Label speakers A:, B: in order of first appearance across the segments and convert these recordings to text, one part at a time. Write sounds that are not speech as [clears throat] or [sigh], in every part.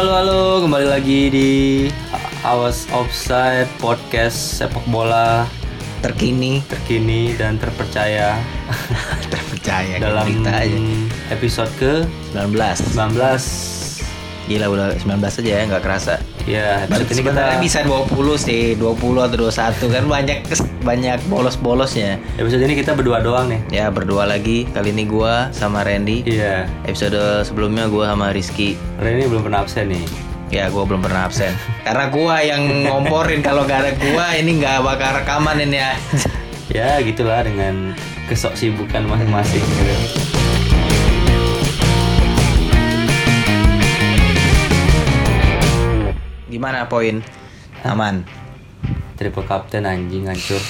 A: halo, halo, kembali lagi di Awas Offside Podcast sepak bola
B: terkini.
A: terkini dan terpercaya. [laughs]
B: Terpercaya
A: dalam
B: berita aja.
A: episode ke
B: 19
A: 19.
B: Gila udah 19 aja ya nggak kerasa
A: Ya, ini kita
B: sebenarnya bisa 20 sih 20 atau 21 kan banyak banyak bolos-bolosnya
A: episode ini kita berdua doang nih.
B: ya berdua lagi kali ini gua sama Randy
A: Iya,
B: episode sebelumnya gua sama Rizky
A: Reni belum pernah absen nih.
B: ya gua belum pernah absen karena gua yang ngomporin kalau gak ada gua ini nggak bakal rekaman ini ya
A: Ya, gitulah dengan kesok sibukan masing-masing. gitu. [laughs]
B: gimana poin? Aman.
A: Triple captain anjing hancur.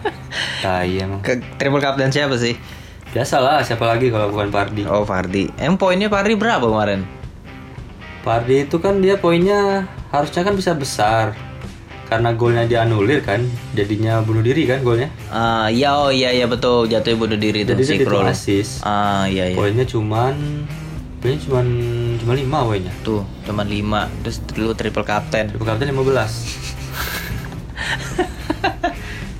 A: [laughs] Tai emang.
B: ke triple captain siapa sih?
A: Biasalah, siapa lagi kalau bukan Pardi.
B: oh Fardi em poinnya Fardi berapa kemarin?
A: Pardi itu kan dia poinnya harusnya kan bisa besar. Karena golnya dianulir kan jadinya bunuh diri kan golnya.
B: Ah, iya oh iya iya betul. Jatuhnya bunuh diri tuh
A: jadi
B: si
A: itu
B: Ah iya iya.
A: poinnya cuman poinnya cuman cuma lima poinnya
B: Tuh, cuman 5. Terus dulu triple captain.
A: triple captain 15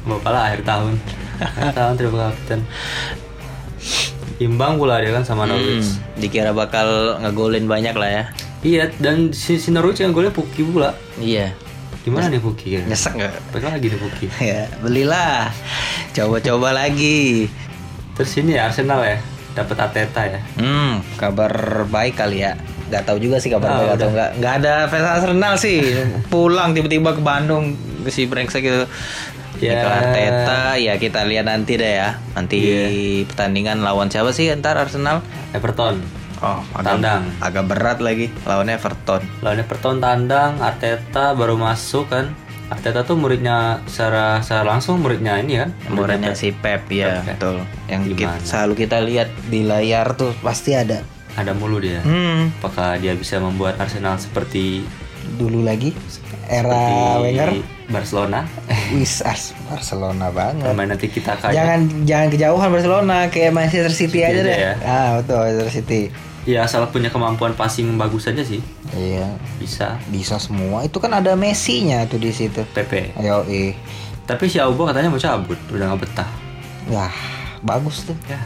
A: bapak [laughs] lah akhir tahun akhir tahun triple captain imbang pula dia kan sama Norwich
B: Hmm, dikira bakal ngegolin banyak lah ya.
A: iya dan si, si Norwich yang golnya Puki pula
B: Iya.
A: gimana nih Puki ya
B: Nyesek nggak?
A: Baik lagi nih Puki [laughs]
B: ya, belilah. Coba-coba lagi.
A: terus ini ya Arsenal ya dapat Ateta ya
B: Hmm, kabar baik kali ya. Gak tahu juga sih kabar
A: Ah,
B: baik atau enggak. Enggak ada fans Arsenal sih. Pulang tiba-tiba ke Bandung ke si brengsek gitu.
A: Ya.
B: Ya. Arteta ya kita lihat nanti deh ya. Nanti
A: Iya.
B: pertandingan lawan siapa sih ntar Arsenal?
A: Everton
B: Oh, agak,
A: Tandang.
B: agak berat lagi lawannya Everton.
A: lawan Everton tandang Arteta baru masuk kan Arteta tuh muridnya secara secara langsung muridnya ini kan
B: Muridnya si Pep ya,
A: Pep,
B: betul. Yang
A: Gimana?
B: kita, selalu kita lihat di layar tuh pasti ada.
A: ada mulu dia
B: Hmm,
A: apakah dia bisa membuat Arsenal seperti
B: dulu lagi era
A: seperti
B: Wenger.
A: Barcelona [laughs]
B: Wis Ars- Barcelona banget.
A: pemain nanti kita kayak
B: Jangan jangan kejauhan Barcelona kayak Manchester City
A: City
B: aja
A: aja
B: deh.
A: ya.
B: Ah, betul Manchester City.
A: Ya asal punya kemampuan passing bagus saja sih
B: Iya,
A: bisa
B: bisa semua. Itu kan ada Messi-nya tuh di situ.
A: PP
B: Ayo, eh.
A: tapi si Auba katanya mau cabut udah nggak betah
B: Wah, bagus tuh.
A: ya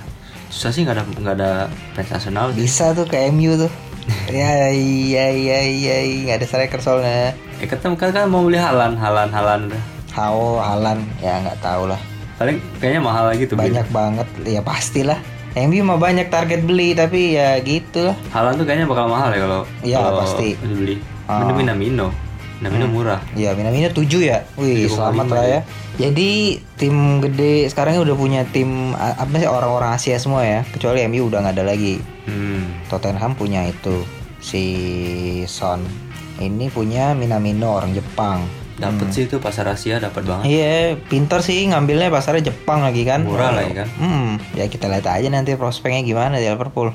A: susah sih nggak ada nggak ada fans sih.
B: Bisa tuh ke MU tuh. [laughs] ya iya iya iya nggak ada striker soalnya.
A: ya ketemu kan kan mau beli Halan Halan Halan udah
B: Hao, Alan, ya nggak tahu lah.
A: paling kayaknya mahal lagi tuh.
B: Banyak banget, ya pastilah. MU mah banyak target beli tapi ya gitu lah.
A: Halan tuh kayaknya bakal mahal ya kalau
B: Iya, pasti.
A: dibeli.
B: Ah.
A: Mending Minamino. Minamino murah.
B: Ya Minamino 7 ya. Wih,
A: 7,5
B: selamat lah ya. Jadi tim gede sekarang udah punya tim apa sih orang-orang Asia semua ya. Kecuali MU udah nggak ada lagi.
A: Hmm.
B: Tottenham punya itu si Son. Ini punya Minamino orang Jepang.
A: Dapat sih itu pasar Asia dapat banget.
B: Iya, pinter sih ngambilnya pasarnya Jepang lagi kan.
A: Murah lagi kan.
B: Hmm, ya kita lihat aja nanti prospeknya gimana di Liverpool.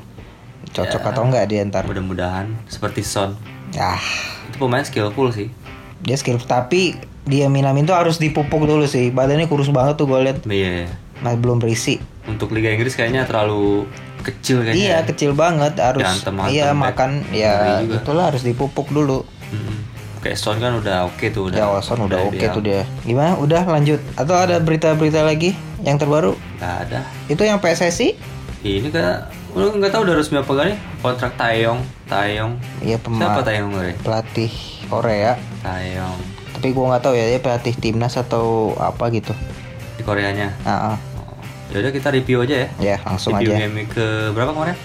B: Cocok
A: Ya.
B: atau enggak dia ntar.
A: Mudah-mudahan seperti Son.
B: Ah,
A: Itu pemain skillful sih.
B: dia skill tapi dia Minamino tuh harus dipupuk dulu sih. Badannya kurus banget tuh gue lihat.
A: Iya.
B: Masih belum berisi.
A: Untuk Liga Inggris kayaknya terlalu kecil kayaknya.
B: Iya, kecil banget harus. Iya, makan ya itulah harus dipupuk dulu.
A: Hmm. Kayak Son kan udah oke tuh udah.
B: Ya, Watson udah oke
A: ideal.
B: tuh dia. Gimana? Udah lanjut atau ada berita-berita lagi yang terbaru?
A: Nggak ada.
B: Itu yang PSSI?
A: Ini kan lu nggak tahu udah resmi apa enggak nih kontrak Taeyong. Taeyong.
B: Iya,
A: Siapa
B: pemain
A: Taeyong gue?
B: pelatih Korea.
A: Taeyong.
B: Tapi gua nggak tahu ya dia pelatih timnas atau apa gitu.
A: Di Koreanya.
B: Ah, ah.
A: Ya udah kita review aja ya.
B: ya langsung
A: review
B: aja.
A: game ke berapa kemarin?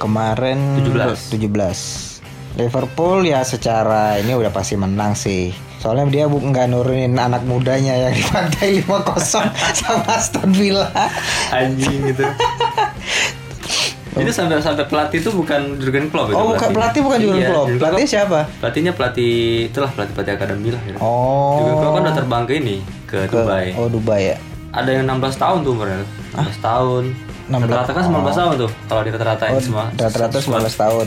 B: Kemarin
A: 17.
B: 17. Liverpool ya secara ini udah pasti menang sih. Soalnya dia nggak nurunin anak mudanya yang dibantai 5-0 sama Aston Villa.
A: Anjing gitu. [laughs] Itu sampai sampai pelatih itu bukan Jurgen Klopp itu.
B: Oh, bukan pelatih bukan Jurgen
A: Iya,
B: Klopp.
A: Jurgen
B: Pelatih siapa?
A: Pelatihnya pelatih itulah pelatih pelatih akademi lah gitu.
B: Oh.
A: Jurgen Klopp kan udah terbang ke ini ke,
B: ke-
A: Dubai.
B: Oh, Dubai ya.
A: Ada yang 16 tahun tuh umurnya. 16 tahun.
B: 16
A: Rata-rata kan 19 tahun tuh kalau dirata-ratain
B: Oh,
A: semua.
B: rata-rata 19 tahun.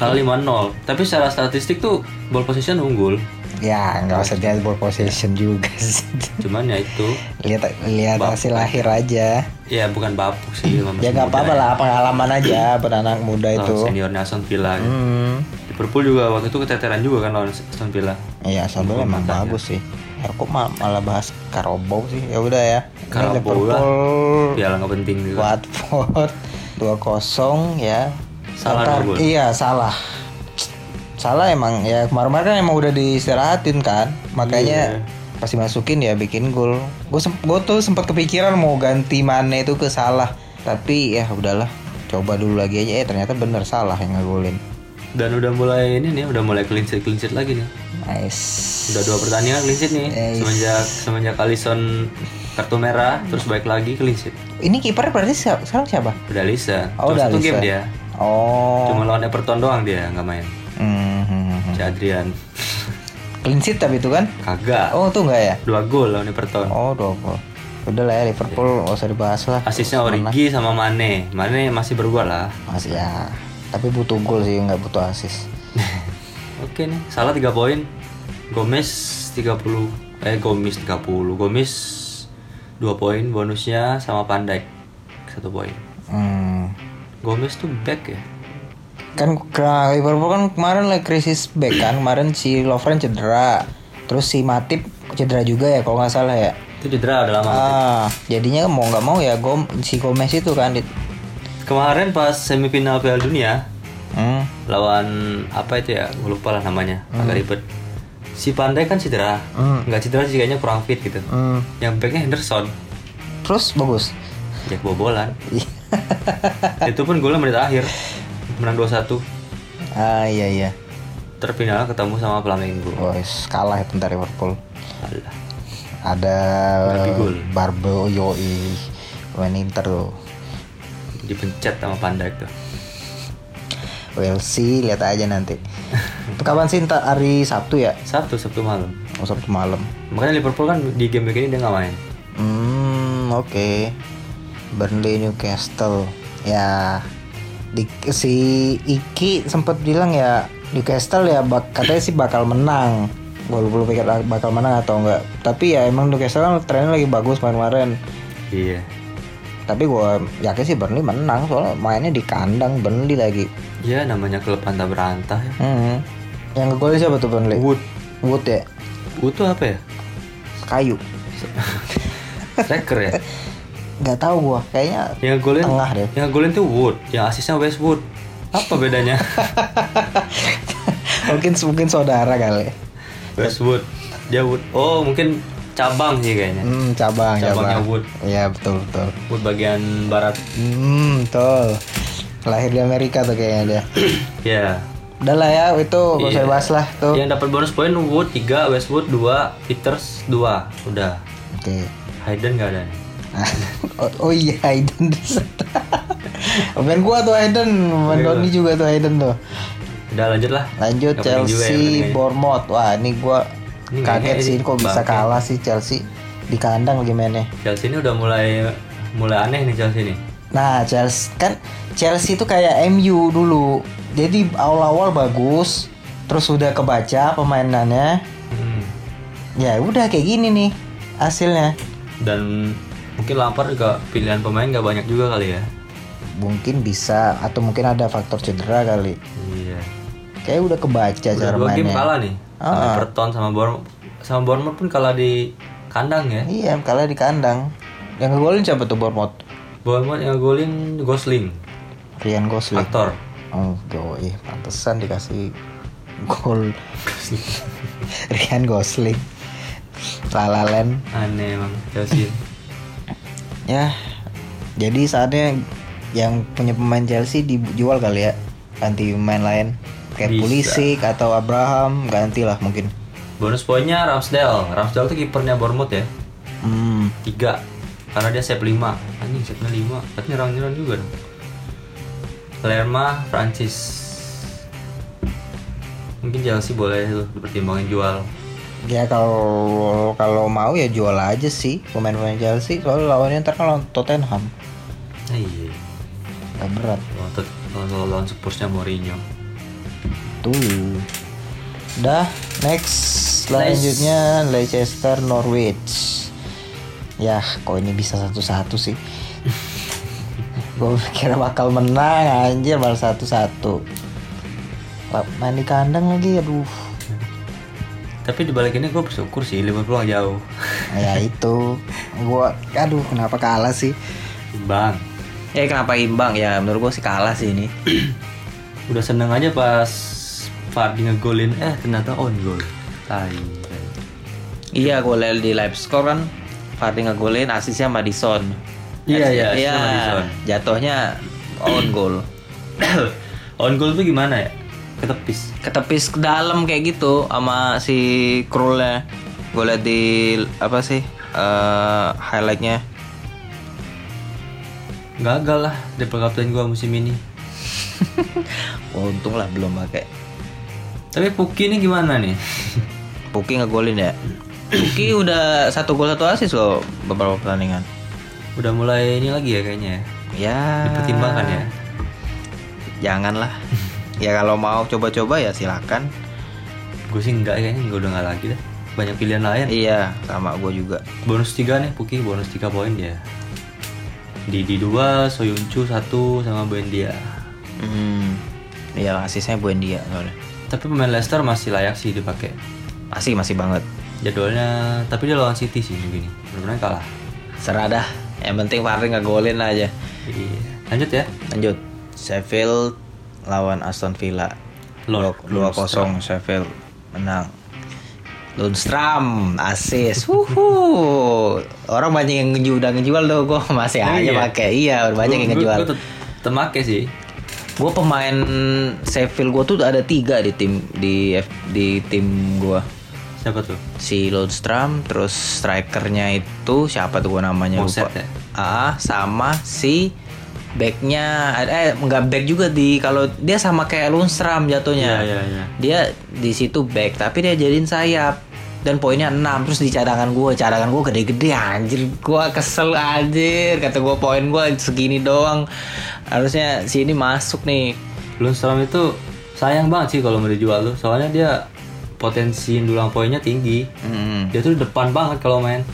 A: Kali 5-0. Tapi secara statistik tuh ball position unggul.
B: Ya nggak usah dia ball possession juga [laughs] sih.
A: Cuman ya itu
B: lihat lihat hasil akhir aja.
A: ya bukan bapuk sih
B: Ya nggak apa-apa
A: ya.
B: lah pengalaman aja buat anak muda itu.
A: seniornya Aston Villa. gitu.
B: Hmm.
A: Liverpool juga waktu itu keteteran juga kan lawan Aston Villa.
B: Iya, Aston Villa emang bagus sih. Ya, ma- malah bahas Karobau sih? Ya udah ya.
A: Carabao lah. Piala nggak penting juga.
B: Watford 2-0 ya.
A: Salah.
B: Iya, salah. Salah emang ya kemarin-kemarin kan emang udah diistirahatin kan. Makanya
A: Iya.
B: pasti masukin ya bikin gol. Gue gue tuh sempat kepikiran mau ganti Mane itu ke salah. Tapi ya udahlah. Coba dulu lagi aja eh ternyata bener salah yang ngegolin.
A: Dan udah mulai ini nih, udah mulai clean sheet clean sheet lagi nih.
B: Nice.
A: Udah dua pertandingan clean sheet nih.
B: Nice.
A: Semenjak semenjak Alisson kartu merah, terus baik lagi clean sheet.
B: Ini kipernya berarti sekarang siapa?
A: Udah Lisa.
B: Oh,
A: Cuma
B: udah
A: satu
B: Lisa.
A: game dia.
B: Oh.
A: Cuma lawan Everton doang dia nggak main.
B: Hmm, hmm.
A: Si Adrian.
B: Clean sheet tapi itu kan?
A: Kagak.
B: Oh tuh enggak ya?
A: Dua gol lawan Everton.
B: Oh dua gol. Udah lah ya Liverpool nggak usah dibahas lah.
A: Asisnya Origi sama Mane. Mane masih berbuat lah.
B: Masih ya. Tapi butuh gol sih nggak butuh asis. [laughs]
A: Oke nih, salah 3 poin. Gomez 30 eh Gomez 30. Gomez 2 poin bonusnya sama Pandai 1 poin.
B: Hmm.
A: Gomez tuh back ya.
B: Kan Liverpool kan kemarin lagi krisis back kan. Kemarin si Lovren cedera. Terus si Matip cedera juga ya kalau nggak salah ya.
A: Itu cedera udah lama.
B: Ah, jadinya mau nggak mau ya Gom si Gomez itu kan. di-
A: Kemarin pas semifinal Piala Dunia
B: Hmm.
A: lawan apa itu ya? Gue lupa lah namanya. Agak ribet. Si Pandai kan cedera.
B: Hmm.
A: Nggak cedera sih kayaknya kurang fit gitu.
B: Hmm.
A: Yang backnya Henderson.
B: Terus bagus.
A: Ya kebobolan. [laughs] itu pun golnya menit akhir. Menang 2-1.
B: ah iya iya.
A: Terfinal ketemu sama Flamengo.
B: Boys kalah ya bentar Liverpool.
A: Alah.
B: Ada? Barbo Yoi pemain Inter tuh.
A: Dipencet sama Pandai tuh.
B: We'll see, lihat aja nanti. Itu kapan sih ntar hari Sabtu ya?
A: Sabtu Sabtu malam.
B: Oh, Sabtu malam.
A: Makanya Liverpool kan di game begini dia nggak main.
B: Hmm, oke. Burnley Newcastle. Ya di si Iki sempat bilang ya Newcastle ya bak, katanya sih bakal menang. Gue belum pikir bakal menang atau enggak. Tapi ya emang Newcastle kan trennya lagi bagus kemarin-kemarin.
A: Iya.
B: Tapi gue yakin sih Burnley menang soalnya mainnya di kandang Burnley lagi.
A: Ya namanya klub pantah berantah ya.
B: Hmm. Yang ngegolin siapa tuh Burnley?
A: Wood.
B: Wood ya.
A: Wood tuh apa ya?
B: Kayu.
A: Striker ya. [laughs]
B: Gak tahu gua. Kayaknya
A: Yang golin
B: Tengah deh.
A: Yang golin tuh Wood, yang asisnya Westwood. Apa bedanya? [laughs]
B: mungkin mungkin saudara kali.
A: Westwood. Dia Wood. Oh, mungkin cabang sih kayaknya.
B: Hmm, cabang,
A: Cabangnya
B: cabang.
A: Wood.
B: Iya, betul, betul.
A: Wood bagian barat.
B: Hmm, betul. Lahir di Amerika tuh kayaknya dia. [clears throat]
A: Ya.
B: Udah lah ya, itu gak usah
A: Iya.
B: bahas lah tuh.
A: Yang dapat bonus poin Wood 3, Westwood 2, Peters 2. Udah.
B: Oke.
A: Hayden nggak ada nih.
B: Oh, [laughs] oh iya, Hayden. Pemain gua tuh Hayden, pemain
A: Iya.
B: Doni juga tuh Hayden tuh.
A: Udah lanjut lah.
B: Lanjut
A: juga ya,
B: Chelsea,
A: pertandingannya.
B: Bournemouth. Wah, ini gua
A: Ini
B: kaget sih
A: ini
B: kok bisa
A: bangke.
B: kalah sih Chelsea di kandang lagi mainnya.
A: Chelsea ini udah mulai mulai aneh nih Chelsea ini.
B: Nah, Chelsea kan Chelsea itu kayak MU dulu. Jadi awal-awal bagus, terus udah kebaca pemainannya.
A: Hmm.
B: Ya udah kayak gini nih hasilnya.
A: Dan mungkin Lampard juga pilihan pemain nggak banyak juga kali ya.
B: Mungkin bisa atau mungkin ada faktor cedera kali.
A: Iya.
B: Kayak udah kebaca
A: Udah
B: cara
A: dua game kalah nih. Sama
B: Ah.
A: Everton sama Bournemouth. Sama Bournemouth pun kalah di kandang ya.
B: Iya, kalah di kandang. Yang ngegolin siapa tuh Bournemouth?
A: Bournemouth yang golin Gosling,
B: Ryan Gosling.
A: aktor.
B: Oh, ih, pantesan dikasih gol [laughs] Ryan Gosling. La La Land.
A: Aneh emang Chelsea.
B: Ya, jadi saatnya yang punya pemain Chelsea dijual kali ya, ganti pemain lain kayak
A: Bisa.
B: Pulisic atau Abraham ganti lah mungkin.
A: Bonus poinnya Ramsdale. Ramsdale tuh kipernya Bournemouth ya.
B: Hmm,
A: Tiga. Karena dia save 5 Anjing save nya 5 Berarti nyerang-nyerang juga dong Lerma Francis Mungkin Chelsea boleh tuh dipertimbangin jual
B: ya kalau kalau mau ya jual aja sih pemain-pemain Chelsea soalnya lawannya ntar kan lawan Tottenham
A: Nah, iya
B: nggak berat
A: Lawan Tot- Kalau lawan Spursnya Mourinho
B: tuh. Dah next Selanjutnya Leicester Norwich. Ya, kok ini bisa satu-satu sih? [laughs] Gue kira bakal menang anjir malah satu-satu. Main di kandang lagi aduh.
A: Tapi di balik ini gue bersyukur sih Liverpool nggak jauh.
B: Ya itu. Gua aduh kenapa kalah sih?
A: Bang,
B: Ya kenapa imbang ya menurut gua sih kalah sih ini. [clears throat]
A: udah seneng aja pas Fardi ngegolin eh ternyata on goal. Tai.
B: Iya, gue lihat di live score kan Vardy ngegolin asisnya Madison.
A: Iya, iya,
B: Iya, jatuhnya on goal. [clears throat]
A: on goal tuh gimana ya? Ketepis.
B: Ketepis ke dalam kayak gitu sama si Krulnya. Gue lihat di apa sih eh, highlightnya.
A: Gagal lah di kapten gua musim ini. [laughs]
B: Untung lah belum pakai.
A: Tapi Puki ini gimana nih?
B: Puki ngegolin ya. Puki udah satu gol satu asis loh beberapa pertandingan.
A: Udah mulai ini lagi ya kayaknya ya.
B: Ya.
A: Dipertimbangkan ya.
B: Janganlah. Ya kalau mau coba-coba ya silakan.
A: Gue sih enggak kayaknya gue udah nggak lagi dah. Banyak pilihan lain.
B: Iya, sama gue juga.
A: Bonus 3 nih Puki, bonus 3 poin dia. Didi 2, Soyuncu 1 sama Buendia.
B: Hmm. Iya, asisnya Buendia soalnya.
A: Tapi pemain Leicester masih layak sih dipakai.
B: Masih masih banget.
A: Jadwalnya, tapi dia lawan City sih begini. Benar-benar kalah.
B: Serah dah. Yang penting Vardy ngegolin aja.
A: Iya. Lanjut ya.
B: Lanjut. Sheffield lawan Aston Villa.
A: Lord
B: 2-0 Sheffield menang. Lundstram asis. Wuhu. Orang banyak yang ngejual udah ngejual tuh gue masih
A: Oh,
B: aja
A: iya?
B: pakai. Iya, banyak yang ngejual.
A: Gue temake sih.
B: Gue pemain Sheffield gue tuh ada tiga di tim di F- di tim gue.
A: Siapa tuh?
B: Si Lundstram, terus strikernya itu siapa tuh gue namanya
A: Moset
B: lupa.
A: ya?
B: Ah, sama si backnya eh enggak back juga di kalau dia sama kayak Lundstram jatuhnya.
A: Iya, iya, iya.
B: Dia di situ back tapi dia jadiin sayap dan poinnya 6 terus di cadangan gue cadangan gue gede-gede anjir gue kesel anjir kata gue poin gue segini doang harusnya sini masuk nih
A: Lundstrom itu sayang banget sih kalau mau dijual tuh. Soalnya dia potensi dulang poinnya tinggi.
B: Hmm.
A: Dia tuh depan banget kalau main.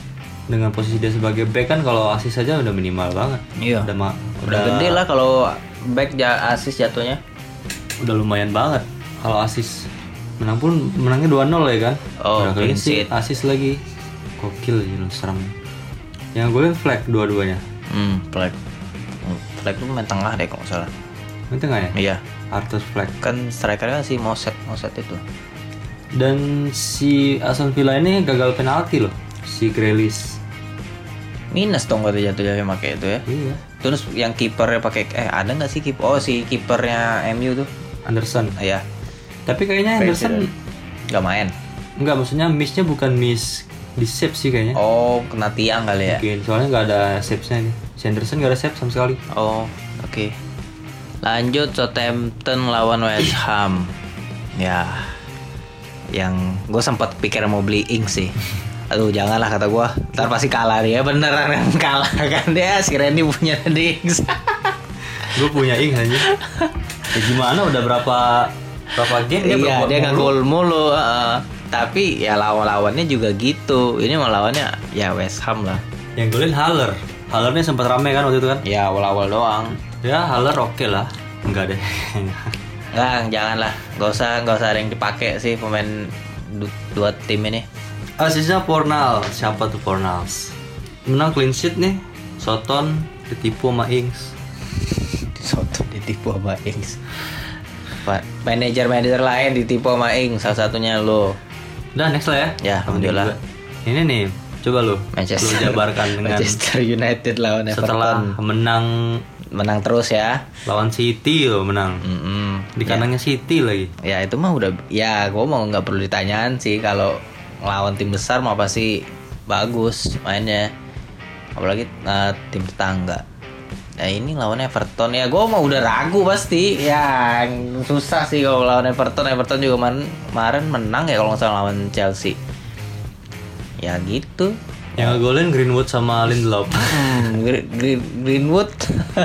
A: Dengan posisi dia sebagai back kan kalau asis saja udah minimal banget.
B: Iya.
A: Udah ma-
B: udah gede lah kalau back ja asis jatuhnya.
A: Udah lumayan banget. Kalau asis menang pun menangnya 2-0 ya kan?
B: Oh,
A: udah
B: clean
A: sheet. asis lagi. Kokil sih lu serem. Yang gue flag dua-duanya.
B: Hmm flag. Flag tuh main tengah deh kalau salah.
A: Itu nggak ya?
B: Iya.
A: Arthur flag.
B: Kan strikernya si Moset Moset itu.
A: Dan si Aston Villa ini gagal penalti loh si Grealish
B: minus dong jatuhnya yang pakai itu ya.
A: Iya.
B: Terus yang kipernya pakai eh ada nggak sih kiper oh si kipernya MU tuh?
A: Anderson.
B: Iya.
A: Tapi kayaknya Anderson
B: nggak main.
A: Nggak maksudnya missnya bukan miss di save sih kayaknya.
B: Oh kena tiang kali ya?
A: Mungkin soalnya nggak ada save-nya nih si Anderson nggak ada save sama sekali.
B: Oh oke. Lanjut Southampton lawan West Ham. Ya yang gue sempat pikir mau beli ink sih [laughs] aduh janganlah kata gue ntar pasti kalah dia beneran yang [laughs] kalah kan dia? Si Randy punya [laughs] Dings.
A: Gue punya ing aja ya gimana? Udah berapa berapa game? Dia
B: iya dia nggak gol mulu heeh. tapi ya lawan-lawannya juga gitu. Ini lawannya ya West Ham lah.
A: Yang golin Haller. Hallernya sempat rame kan waktu itu kan?
B: Ya awal-awal doang.
A: Ya Haller oke lah. Enggak deh. [laughs]
B: Nggak, jangan lah Gak usah, gak usah ada yang dipakai sih pemain du- dua tim ini
A: asisnya Fornal siapa tuh Fornals menang clean sheet nih. Soton ditipu sama Ings
B: Soto ditipu sama Ings Pak, manajer-manajer lain ditipu sama Ings Salah satunya lo.
A: Udah next lah ya.
B: Ya, alhamdulillah.
A: ini nih coba lu.
B: Manchester
A: lu jabarkan dengan
B: Manchester United lawan
A: setelah
B: Everton.
A: menang
B: Menang terus ya.
A: lawan City loh menang.
B: Mm-mm.
A: di kandangnya City lagi.
B: Ya itu mah udah Ya gue mau nggak perlu ditanyain sih Kalau ngelawan tim besar mah pasti bagus mainnya. Apalagi eh, tim tetangga. Nah ini lawan Everton. Ya gue mau udah ragu pasti. Ya susah sih kalau lawan Everton. Everton juga man- kemarin menang ya kalau nggak salah lawan Chelsea. Ya gitu.
A: Yang ngegolin Greenwood sama Lindelof.
B: Hmm, Gre- Gre- Greenwood.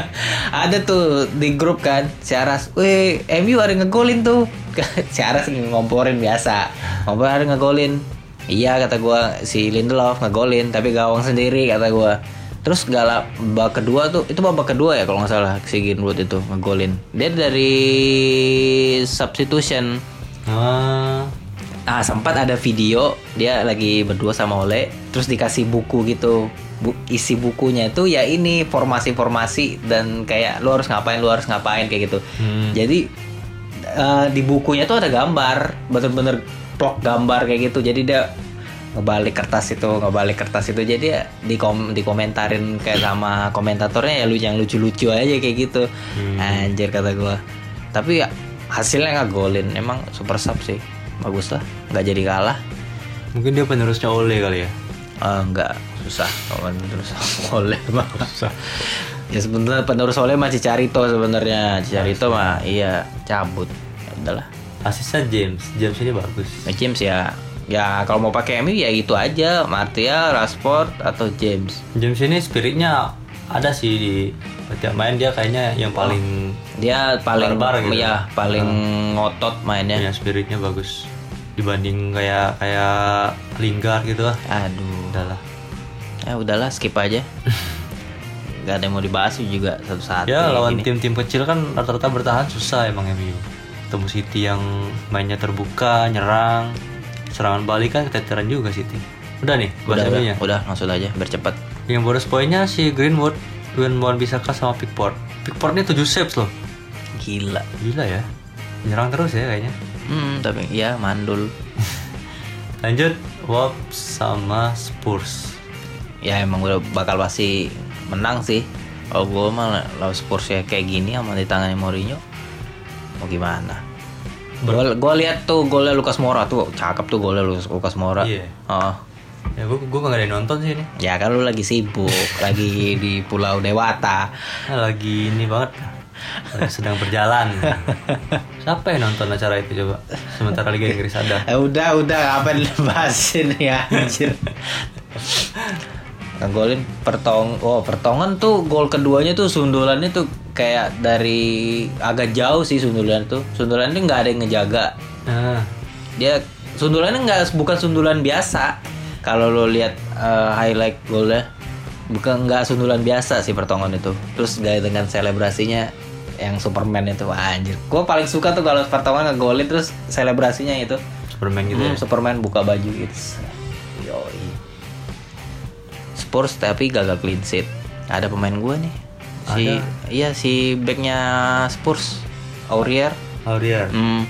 B: [laughs] Ada tuh di grup kan si Aras, weh MU ada ngegolin tuh. [laughs] Si Aras ngomporin biasa. Ngompor ada ngegolin Iya kata gua si Lindelof ngegolin tapi gawang sendiri kata gua. Terus gala babak kedua tuh itu babak kedua ya kalau nggak salah si Greenwood itu ngegolin. Dia dari substitution.
A: Ah,
B: Ah sempat ada video dia lagi berdua sama Ole terus dikasih buku gitu. Bu- isi bukunya itu ya ini formasi-formasi dan kayak lu harus ngapain lu harus ngapain kayak gitu.
A: hmm.
B: Jadi eh, di bukunya tuh ada gambar, bener-bener plok gambar kayak gitu. Jadi dia ngebalik kertas itu, ngebalik kertas itu. Jadi ya dikom dikomentarin kayak sama komentatornya ya lu yang lucu-lucu aja kayak gitu.
A: Hmm.
B: Anjir kata gua. Tapi ya hasilnya nggak golin. Emang super sub sih. Bagus lah, nggak jadi kalah.
A: mungkin dia penerusnya Ole kali ya.
B: Eh, nggak susah kalau penerus [laughs] oleh mah ya sebenarnya penerus oleh masih Carito sebenarnya Carito mah iya cabut ya udahlah
A: Asisnya James, James ini bagus.
B: Nah, James ya. Ya kalau mau pakai MU ya itu aja. Martial, Rashford atau James.
A: James ini spiritnya ada sih di setiap main. Dia kayaknya yang paling
B: dia paling
A: Barbar gitu.
B: ya paling ngotot mainnya.
A: Punya spiritnya bagus. Dibanding kayak kayak Lingard gitu lah.
B: aduh.
A: Udah lah.
B: ya udahlah skip aja. [laughs] Nggak ada yang mau dibahas juga satu-satu
A: Ya
B: kayak
A: lawan tim-tim kecil kan rata-rata bertahan susah emang MU. Ketemu City yang mainnya terbuka, nyerang, serangan balik kan keteteran juga City. Udah nih,
B: udah udah,
A: MU-nya.
B: udah langsung aja bercepat
A: Yang bonus poinnya si Greenwood, Duan Wan Bisaka sama Pickford. Pickford ini 7 saves loh.
B: gila
A: Gila ya. Nyerang terus ya kayaknya.
B: hmm tapi ya mandul [laughs]
A: Lanjut, Wolves sama Spurs.
B: ya emang udah bakal pasti menang sih kalau gue mah lawan Spurs ya kayak gini sama ditangani Mourinho mau gimana Gue lihat tuh golnya Lucas Moura tuh cakep tuh golnya Lucas Lucas Moura.
A: Iya.
B: Oh.
A: Ya gue gue gak ada yang nonton sih ini.
B: Ya kan lu lagi sibuk, [laughs] lagi di Pulau Dewata.
A: Nah, lagi ini banget. Lagi sedang berjalan. [laughs] Siapa yang nonton acara itu coba? Sementara Liga Inggris ada.
B: Eh udah udah apa dibahasin ya anjir. [laughs] Ngegolin pertong oh pertongan tuh gol keduanya tuh sundulannya tuh kayak dari agak jauh sih sundulan tuh. Sundulannya nggak ada yang ngejaga.
A: Nah,
B: Dia sundulannya nggak bukan sundulan biasa. Kalau lo lihat eh, highlight golnya bukan nggak sundulan biasa sih pertongan itu. Terus gaya dengan selebrasinya yang Superman itu Wah, anjir. Gue paling suka tuh kalau pertongan ngegolin terus selebrasinya itu.
A: Superman gitu
B: Hmm,
A: ya.
B: Superman buka baju gitu. Yoi. Spurs tapi gagal clean sheet. Ada pemain gue nih. Si
A: Ada.
B: iya si backnya Spurs, Aurier.
A: Aurier.
B: Hmm.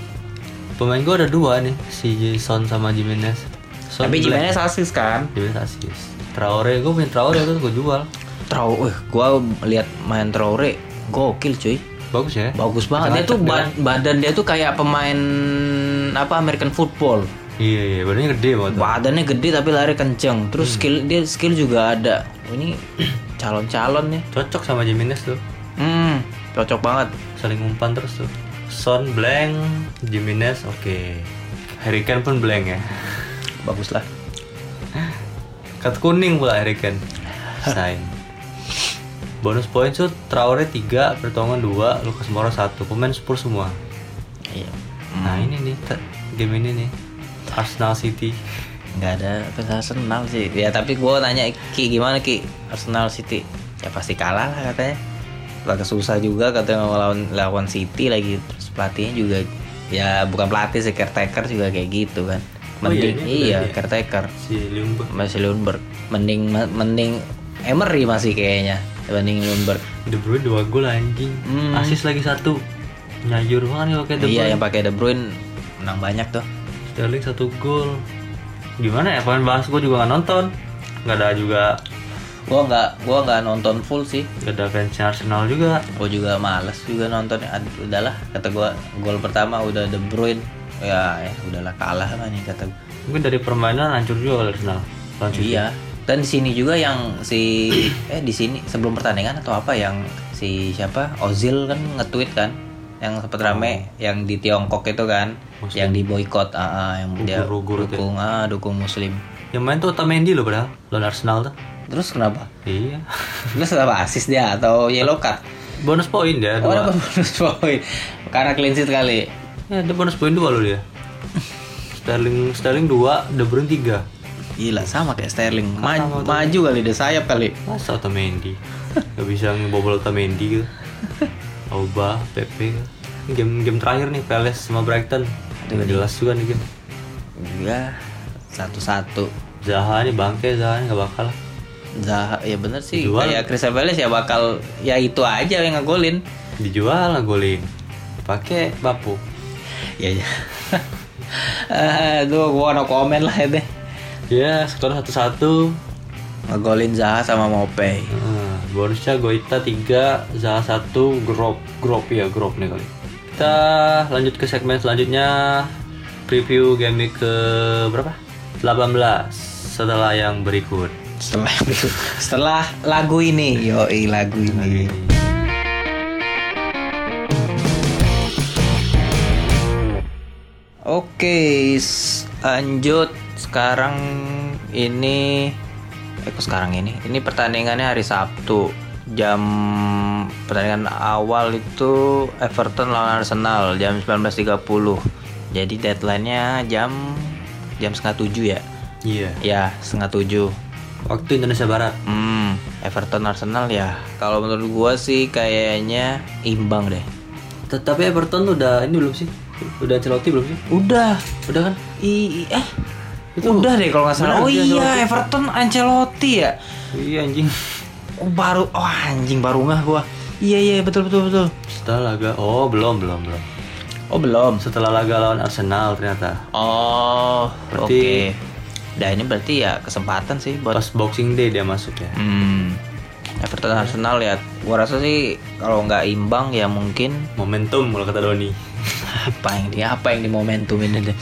A: Pemain gue ada dua nih, si Son sama Jimenez. Son
B: Tapi
A: black.
B: Jimenez asis kan.
A: Jimenez asis. Traore, gue punya Traore itu gue jual.
B: Trau, wih, gua lihat main Traore gokil cuy.
A: Bagus ya.
B: Bagus banget. Dia tuh ba- badan dia tuh kayak pemain apa American football.
A: Iya iya, badannya gede banget.
B: Badannya gede tapi lari kenceng. Terus skill dia skill juga ada. Oh, Ini [clears throat] calon-calon nih.
A: Cocok sama Jimenez tuh.
B: Hmm, cocok banget.
A: Saling umpan terus tuh. Son blank, Jimenez oke. Harry Kane pun blank ya. [laughs]
B: Bagus lah.
A: Kartu kuning pula Harry Kane. Sign. Bonus poin tuh Traore 3, Pertongan 2, Lucas Moura 1. Pemain Spurs semua.
B: Iya.
A: Nah, ini nih game ini nih. Arsenal City.
B: nggak ada fans Arsenal sih. Ya tapi gua nanya Ki gimana Ki Arsenal City? Ya pasti kalah lah katanya. Agak susah juga katanya lawan lawan City lagi terus pelatihnya juga ya bukan pelatih sih caretaker juga kayak gitu kan.
A: Oh
B: Mending
A: iya, ini
B: iya,
A: udah dia.
B: caretaker
A: Si Ljungberg.
B: masih Lundberg. Mending mending Emery masih kayaknya dibanding Lundberg.
A: De Bruyne 2 gol anjing.
B: Hmm.
A: Asis lagi satu. Nyayur banget nih pakai De
B: Iya
A: Bruyne.
B: yang pakai De Bruyne menang banyak tuh.
A: Sterling satu gol. Gimana ya pemain bahas gue juga nggak nonton. Nggak ada juga
B: Gua nggak gua nggak nonton full sih.
A: nggak ada fansnya Arsenal juga.
B: gue juga males juga nonton udahlah kata gue gol pertama udah De Bruyne ya, ya udahlah kalah lah nih kata gue
A: Mungkin dari permainan hancur juga Arsenal. City.
B: iya dan di sini juga yang si eh di sini sebelum pertandingan atau apa yang si siapa Ozil kan nge-tweet kan yang sempat rame yang di Tiongkok itu kan
A: Muslim.
B: yang di boykot ah, ah, yang dia
A: ya.
B: dukung ah dukung muslim
A: Yang main tuh Otamendi loh padahal lawan Arsenal tuh.
B: terus kenapa
A: Iya. [laughs]
B: terus apa asis dia atau yellow card
A: Bonus poin dia
B: oh
A: dua.
B: dapat bonus poin karena clean sheet kali
A: Ya, dia bonus poin dua loh dia. Sterling Sterling 2, De Bruyne 3.
B: Gila sama kayak Sterling. Ma-
A: Sama
B: maju kali deh sayap kali.
A: Masa Otamendi? Gak bisa ngebobol Otamendi gitu. [laughs] Auba, Pepe. Ini game game terakhir nih Palace sama Brighton. Udah jelas juga nih game.
B: Ya satu-satu.
A: Zaha nih bangke Zaha nih gak bakal.
B: Zaha ya bener sih
A: Dijual.
B: kayak Crystal Palace ya bakal ya itu aja yang ngegolin.
A: Dijual lah golin. Pakai Bapu.
B: Ya ya. [laughs] Aduh gua no komen lah ya deh.
A: Ya, skor satu-satu.
B: Ngegolin Zaha sama Mopey.
A: Nah, bonusnya Goita 3, Zaha 1, Grop, Grop ya, Grop nih kali. Kita lanjut ke segmen selanjutnya preview game ke berapa? 18 setelah yang berikut.
B: Setelah setelah lagu ini, yoi lagu ini. Oke, lanjut sekarang ini kok sekarang ini ini pertandingannya hari Sabtu jam pertandingan awal itu Everton lawan Arsenal jam 19.30 jadi deadline-nya jam jam setengah tujuh ya
A: Iya.
B: ya setengah tujuh
A: Waktu Indonesia Barat.
B: Hmm, Everton Arsenal ya. Kalau menurut gua sih kayaknya imbang deh.
A: Tetapi Everton udah ini belum sih? Udah Ancelotti belum sih?
B: Udah,
A: Udah kan?
B: i eh itu udah deh kalau nggak salah. Oh iya,
A: Ancelotti.
B: Everton Ancelotti ya.
A: Iya anjing.
B: Oh baru, oh anjing baru ngah gua. Iya iya betul betul betul.
A: Setelah laga, oh belum belum belum.
B: Oh belum.
A: Setelah laga lawan Arsenal ternyata.
B: Oh, oke.
A: Berarti-
B: Nah ini berarti ya kesempatan sih buat
A: Pas Boxing Day dia masuk ya.
B: hmm, Everton Arsenal ya. Gua rasa sih kalau nggak imbang ya mungkin
A: Momentum kalau kata Doni.
B: apa yang di apa yang di momentum ini deh.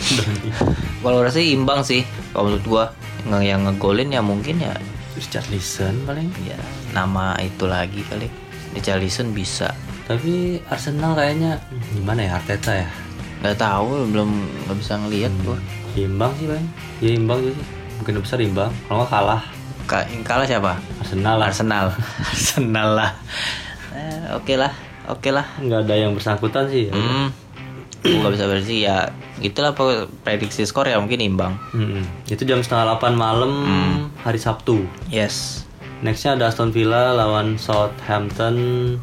B: Kalau rasa sih imbang sih. Kalau menurut gua yang, yang ngegolin ya mungkin ya
A: Richarlison paling.
B: ya nama itu lagi kali. Richarlison bisa.
A: Tapi Arsenal kayaknya hmm, gimana ya Arteta ya?
B: Nggak tahu belum nggak bisa ngelihat gua.
A: Imbang sih bang. Ya imbang sih. Mungkin besar imbang. Kalau nggak kalah
B: Ka yang kalah siapa?
A: Arsenal lah.
B: Arsenal. [laughs] Arsenal lah. Eh, Oke lah, oke lah.
A: Nggak ada yang bersangkutan sih. Ya.
B: Hmm. Nggak bisa berarti ya gitulah apa prediksi skor ya mungkin imbang.
A: Mm-mm. Itu jam setengah 8 malam hari Sabtu.
B: Yes.
A: Nextnya ada Aston Villa lawan Southampton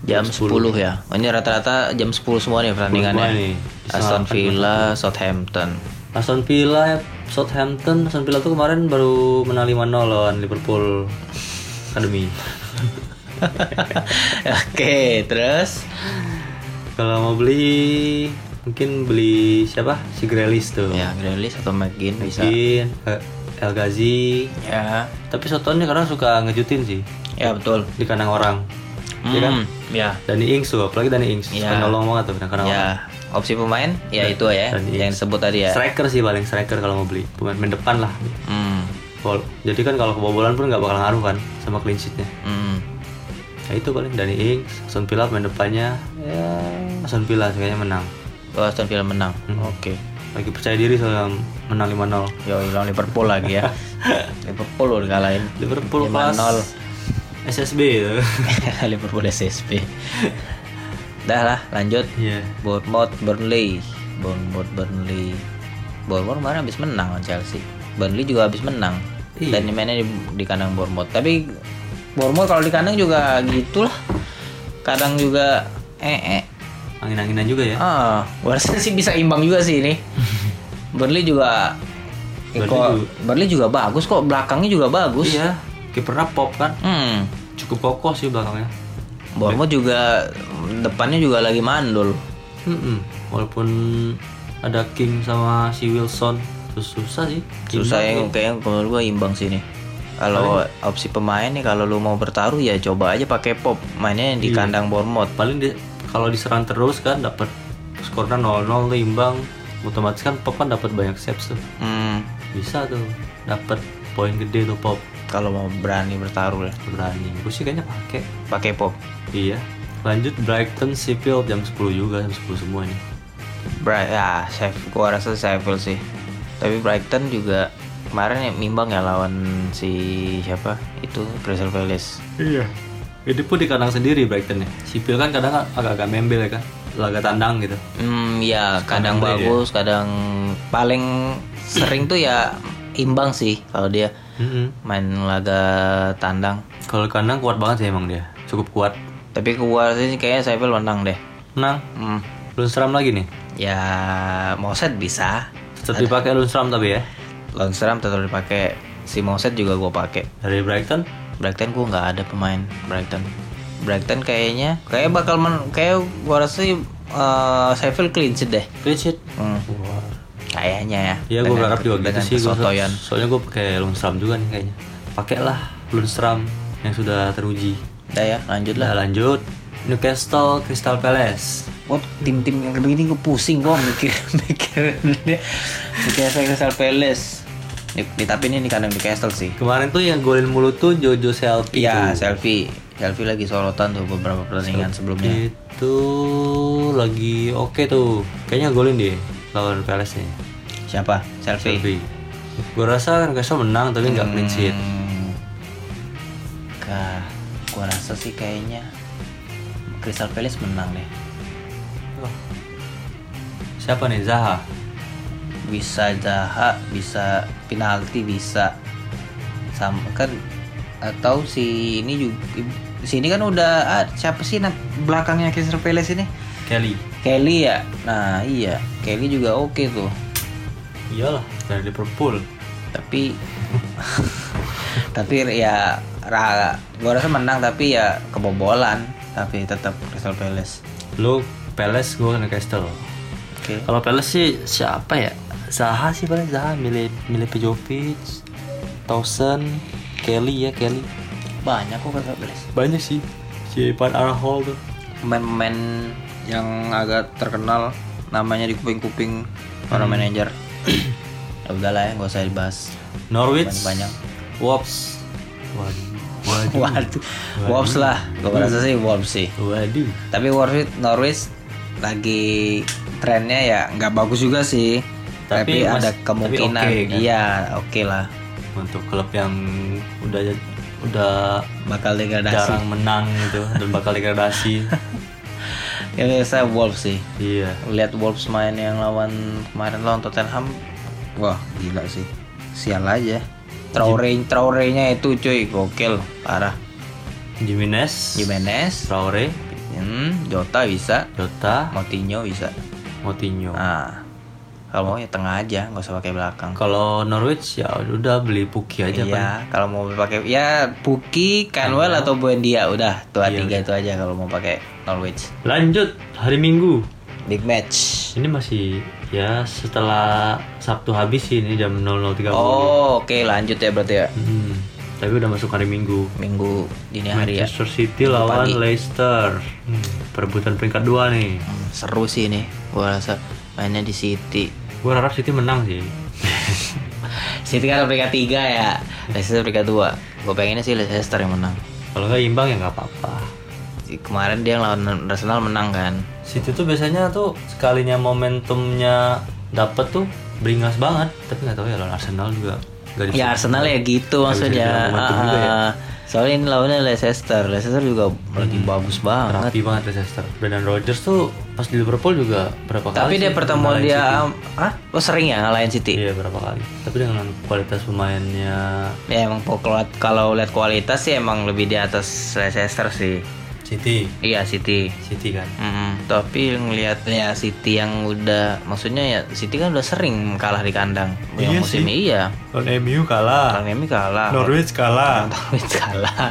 B: Jam 10 ya. Oh, ini rata-rata jam 10 semua nih pertandingannya. Aston
A: Disalahkan
B: Villa, Southampton.
A: Aston Villa, Southampton, Aston Villa tuh kemarin baru menang 5-0 lawan Liverpool Academy. [laughs]
B: Oke, terus
A: Kalau mau beli mungkin beli siapa? Si Grealish tuh.
B: ya Grealish atau McGinn bisa.
A: Eh, El Ghazi.
B: Ya.
A: Tapi Sotonnya kadang suka ngejutin sih
B: Ya betul.
A: di kandang orang. Iya kan?
B: Hmm, ya.
A: Dani Ings tuh, apalagi Dani Ings.
B: Iya.
A: Suka nolong banget tuh kandang orang.
B: Opsi pemain ya itu ya
A: Dan
B: yang
A: Ings.
B: disebut tadi ya.
A: Striker sih paling striker kalau mau beli. Pemain main depan lah.
B: Hmm.
A: Jadi kan kalau kebobolan pun nggak bakal ngaruh kan sama clean sheetnya.
B: Hmm.
A: Ya itu paling Dani Ings, Aston Villa main depannya ya Aston Villa kayaknya menang.
B: Oh, Aston Villa menang.
A: Hmm.
B: Oke.
A: Lagi percaya diri soalnya menang 5-0.
B: Yo, lawan Liverpool lagi ya. [laughs] Liverpool udah kalahin.
A: Liverpool
B: 5-0.
A: kelas SSB itu. [laughs]
B: Liverpool SSP. [laughs] Dah lah, lanjut.
A: Iya.
B: Bournemouth Burnley. Bournemouth Burnley. Bournemouth kemarin habis menang lawan Chelsea. Burnley juga habis menang.
A: Iya.
B: Dan mainnya di, di kandang Bournemouth. Tapi Bournemouth kalau di kandang juga gitulah. Kadang juga eh eh.
A: Angin-anginan juga ya.
B: Ah, rasa sih bisa imbang juga sih ini. [laughs] Burnley juga
A: Burnley
B: kok
A: juga-
B: Burnley juga bagus kok belakangnya juga bagus.
A: Iya. Kipernya pop kan.
B: Hmm.
A: Cukup kokoh sih belakangnya.
B: Bournemouth juga depannya juga lagi mandul.
A: Mm-mm. Walaupun ada King sama si Wilson terus susah sih.
B: Susah
A: Imbang
B: yang kayaknya menurut gua imbang sih nih. Kalau opsi pemain nih kalau lu mau bertaruh ya coba aja pakai pop mainnya di
A: Iya.
B: kandang Bournemouth.
A: paling di, kalau diserang terus kan dapat skornya 0-0 tuh imbang otomatis kan pop kan dapat banyak saves tuh
B: Hmm,
A: bisa tuh dapat poin gede tuh pop
B: kalau mau berani bertaruh ya
A: berani gue sih kayaknya pakai
B: pakai pop.
A: Iya lanjut Brighton Sheffield jam 10 juga jam 10 semua nih
B: Bright ya, Sheffield gua rasa Sheffield sih. Tapi Brighton juga kemarin ya imbang ya lawan si siapa? Itu Crystal Palace.
A: iya ini pun di kandang sendiri Brighton ya Sheffield kan kadang agak-agak membel ya kan laga tandang gitu.
B: Hmm, ya kadang
A: Wembley
B: bagus, kadang paling sering tuh ya imbang sih kalau dia
A: Mm-mm.
B: main laga tandang.
A: Kalau kandang kuat banget sih emang dia, cukup kuat.
B: Tapi keluar sih kayaknya Sheffield menang deh.
A: Menang.
B: Hmm.
A: Lundstram lagi nih.
B: Ya Moset bisa.
A: Tetap dipakai Lundstram tapi ya.
B: Lundstram tetap dipakai. Si Moset juga gue pakai.
A: Dari Brighton.
B: Brighton gue nggak ada pemain Brighton. Brighton kayaknya kayak bakal men kayak gua rasa sih eh, Sheffield clean sheet deh.
A: Clean sheet.
B: Hmm.
A: Wah.
B: Kayaknya ya.
A: Iya gue
B: Dengan-
A: berharap juga gitu sih. Gua,
B: kesotoyan.
A: soalnya gue pakai Lundstram juga nih kayaknya. Pakailah Lundstram yang sudah teruji.
B: Udah ya, lanjut lah.
A: Nah, lanjut Newcastle Crystal Palace.
B: Oh, tim-tim yang begini gue pusing gue mikir [laughs] mikir Newcastle Crystal Palace. Di, di, tapi ini di kandang Newcastle sih.
A: Kemarin tuh yang golin mulu tuh Jojo Selfie.
B: Iya, selfie. Selfie lagi sorotan tuh beberapa pertandingan sebelumnya.
A: Itu lagi oke tuh. Kayaknya golin deh lawan Palace nih.
B: Siapa? Selfie.
A: Selfie. Gue rasa Newcastle menang tapi nggak clean sheet.
B: Hmm. Kah, gua rasa sih kayaknya Crystal Palace menang deh.
A: Siapa nih Zaha?
B: Bisa Zaha, bisa penalti, bisa sama kan atau si ini juga sini kan udah ah, siapa sih nah, belakangnya Crystal Palace ini?
A: Kelly.
B: Kelly ya. Nah, iya. Kelly juga oke tuh.
A: Iyalah dari Liverpool.
B: Tapi [laughs] tapi ya ra, gua rasa menang tapi ya kebobolan tapi tetap Crystal Palace.
A: Lu Palace gue Newcastle.
B: Oke.
A: Kalau Palace sih siapa ya? Zaha sih paling Zaha milih milih Pejovic, Towson, Kelly ya Kelly.
B: Banyak kok Crystal Palace.
A: Banyak sih. Si Van Arhol tuh.
B: Pemain-pemain yang agak terkenal namanya di kuping-kuping para manajer. [clears throat] ya udahlah ya, nggak usah dibahas
A: Norwich,
B: banyak.
A: Wolves. Waduh. Waduh.
B: Waduh, Wolves lah. Gue rasa sih Wolves sih.
A: Waduh.
B: Tapi Norwich, Norwich lagi trennya ya nggak bagus juga sih. Tapi,
A: Tapi mas-
B: ada
A: tapi
B: kemungkinan.
A: kan?
B: Iya, oke lah.
A: Untuk klub yang udah udah
B: Bakal degradasi.
A: jarang menang gitu dan bakal degradasi. [laughs]
B: Ya saya Wolves sih.
A: iya.
B: Lihat Wolves main yang lawan kemarin lawan Tottenham. Wah, gila sih. Sial aja. Traore Traore-nya itu cuy, gokil, parah.
A: Jimenez,
B: Jimenez,
A: Traore,
B: hmm, Jota bisa,
A: Jota,
B: Moutinho bisa.
A: Moutinho.
B: Nah, kalau mau ya tengah aja, nggak usah pakai belakang.
A: Kalau Norwich ya udah beli Puki aja.
B: Iya, kalau mau pakai ya Puki, Canwell atau Buendia udah tuh
A: Iya,
B: tiga itu aja kalau mau pakai Norwich.
A: Lanjut hari Minggu.
B: Big match.
A: Ini masih ya setelah Sabtu habis sih ini jam 00.30.
B: Oh, oke lanjut ya berarti ya.
A: Hmm, tapi udah masuk hari Minggu.
B: Minggu dini hari ya.
A: Manchester City lawan
B: pagi.
A: Leicester. Hmm, perebutan peringkat dua nih.
B: Hmm, seru sih ini, gua rasa mainnya di City.
A: Gue harap City menang sih. [laughs]
B: City kan peringkat tiga ya, Leicester peringkat dua. Gue pengennya sih Leicester yang menang.
A: Kalau nggak imbang ya nggak apa-apa.
B: Kemarin dia lawan Arsenal menang kan.
A: City tuh biasanya tuh sekalinya momentumnya dapet tuh beringas banget. Tapi nggak tahu ya lawan Arsenal juga. Gak
B: Ya Arsenal ya gitu maksudnya.
A: juga ya.
B: Ah, Soalnya ini lawannya Leicester. Leicester juga lagi bagus banget.
A: rapi banget Leicester. Brendan Rodgers tuh pas di Liverpool juga berapa kali
B: Tapi dia pertemuan dia, ah, oh sering ya ngalahin City.
A: Iya berapa kali. Tapi dengan kualitas pemainnya
B: Ya emang kalau lihat kualitas sih emang lebih di atas Leicester sih.
A: City,
B: Iya City.
A: City kan.
B: Mm, tapi ngelihat ya City yang udah maksudnya ya City kan udah sering kalah di kandang. Yang
A: Iya
B: musim
A: sih.
B: iya.
A: Lawan MU kalah.
B: Kang Emi kalah.
A: Norwich kalah. [laughs]
B: Norwich kalah.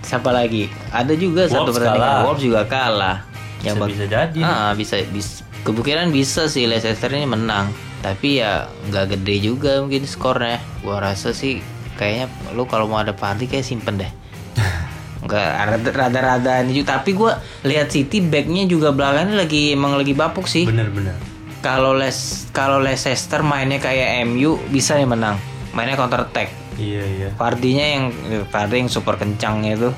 B: Siapa lagi? Ada juga satu
A: Wolves
B: pertandingan
A: kalah.
B: Wolves juga kalah.
A: Bisa,
B: bak-
A: bisa jadi.
B: Ah, bisa, bisa. Kemungkinan bisa sih Leicester ini menang. Tapi ya nggak gede juga mungkin skornya. Gua rasa sih kayaknya lu kalau mau ada party kayak simpen deh. [laughs] Rada-rada ini juga. Tapi gua lihat City backnya juga belakangnya lagi emang lagi bapuk sih.
A: Bener-bener.
B: Kalau Les kalau Leicester mainnya kayak MU bisa nih menang. Mainnya counter attack.
A: Iya iya.
B: Fardinya yang Fardi yang super kencangnya itu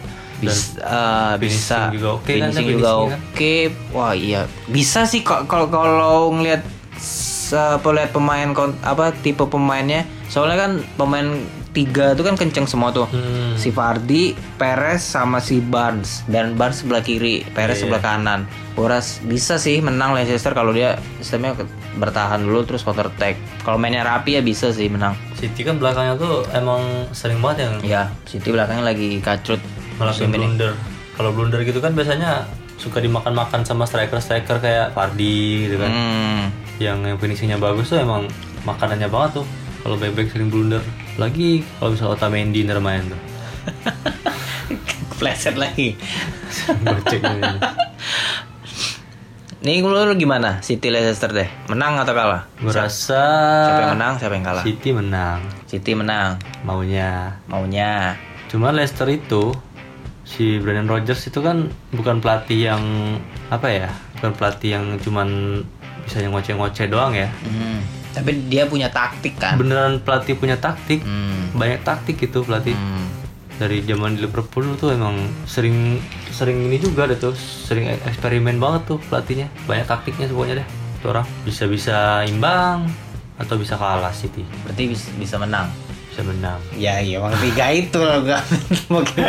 B: bisa bisa
A: finishing juga oke kan,
B: finishing
A: ada
B: juga oke wah iya bisa sih kok kalau kalau ngelihat apa lihat pemain apa tipe pemainnya soalnya kan pemain tiga itu kan kenceng semua tuh.
A: Hmm.
B: Si Fardi, Perez sama si Barnes dan Barnes sebelah kiri, Perez
A: Iya.
B: sebelah kanan. Gua ras bisa sih menang Leicester kalau dia sistemnya bertahan dulu terus counter attack. Kalau mainnya rapi ya bisa sih menang.
A: City kan belakangnya tuh emang sering banget yang
B: Ya, City belakangnya lagi
A: ngelakuin
B: musim ini.
A: blunder. Kalau blunder gitu kan biasanya suka dimakan-makan sama striker-striker kayak Fardi gitu kan.
B: Hmm.
A: Yang yang finishingnya bagus tuh emang makanannya banget tuh. Kalau back-back sering blunder. Lagi kalau misalnya Otamendi main tuh. [laughs]
B: Pleset lagi. [laughs] Nih lu, gimana? City Leicester deh. Menang atau kalah?
A: Gue rasa
B: Siapa yang menang, siapa yang kalah?
A: City menang
B: City menang.
A: maunya.
B: Maunya.
A: Cuman Leicester itu si Brendan Rodgers itu kan bukan pelatih yang apa ya? Bukan pelatih yang cuman bisa yang ngoceh-ngoceh doang ya.
B: Hmm. Tapi dia punya taktik kan?
A: Beneran pelatih punya taktik.
B: Hmm.
A: Banyak taktik itu pelatih.
B: Hmm.
A: Dari zaman di Liverpool tuh emang sering sering ini juga deh tuh, sering eksperimen banget tuh pelatihnya. Banyak taktiknya semuanya deh. Tuh orang bisa-bisa imbang atau bisa kalah City.
B: Berarti bisa, bisa menang.
A: Bisa menang.
B: Ya iya emang tiga itu loh gak mungkin.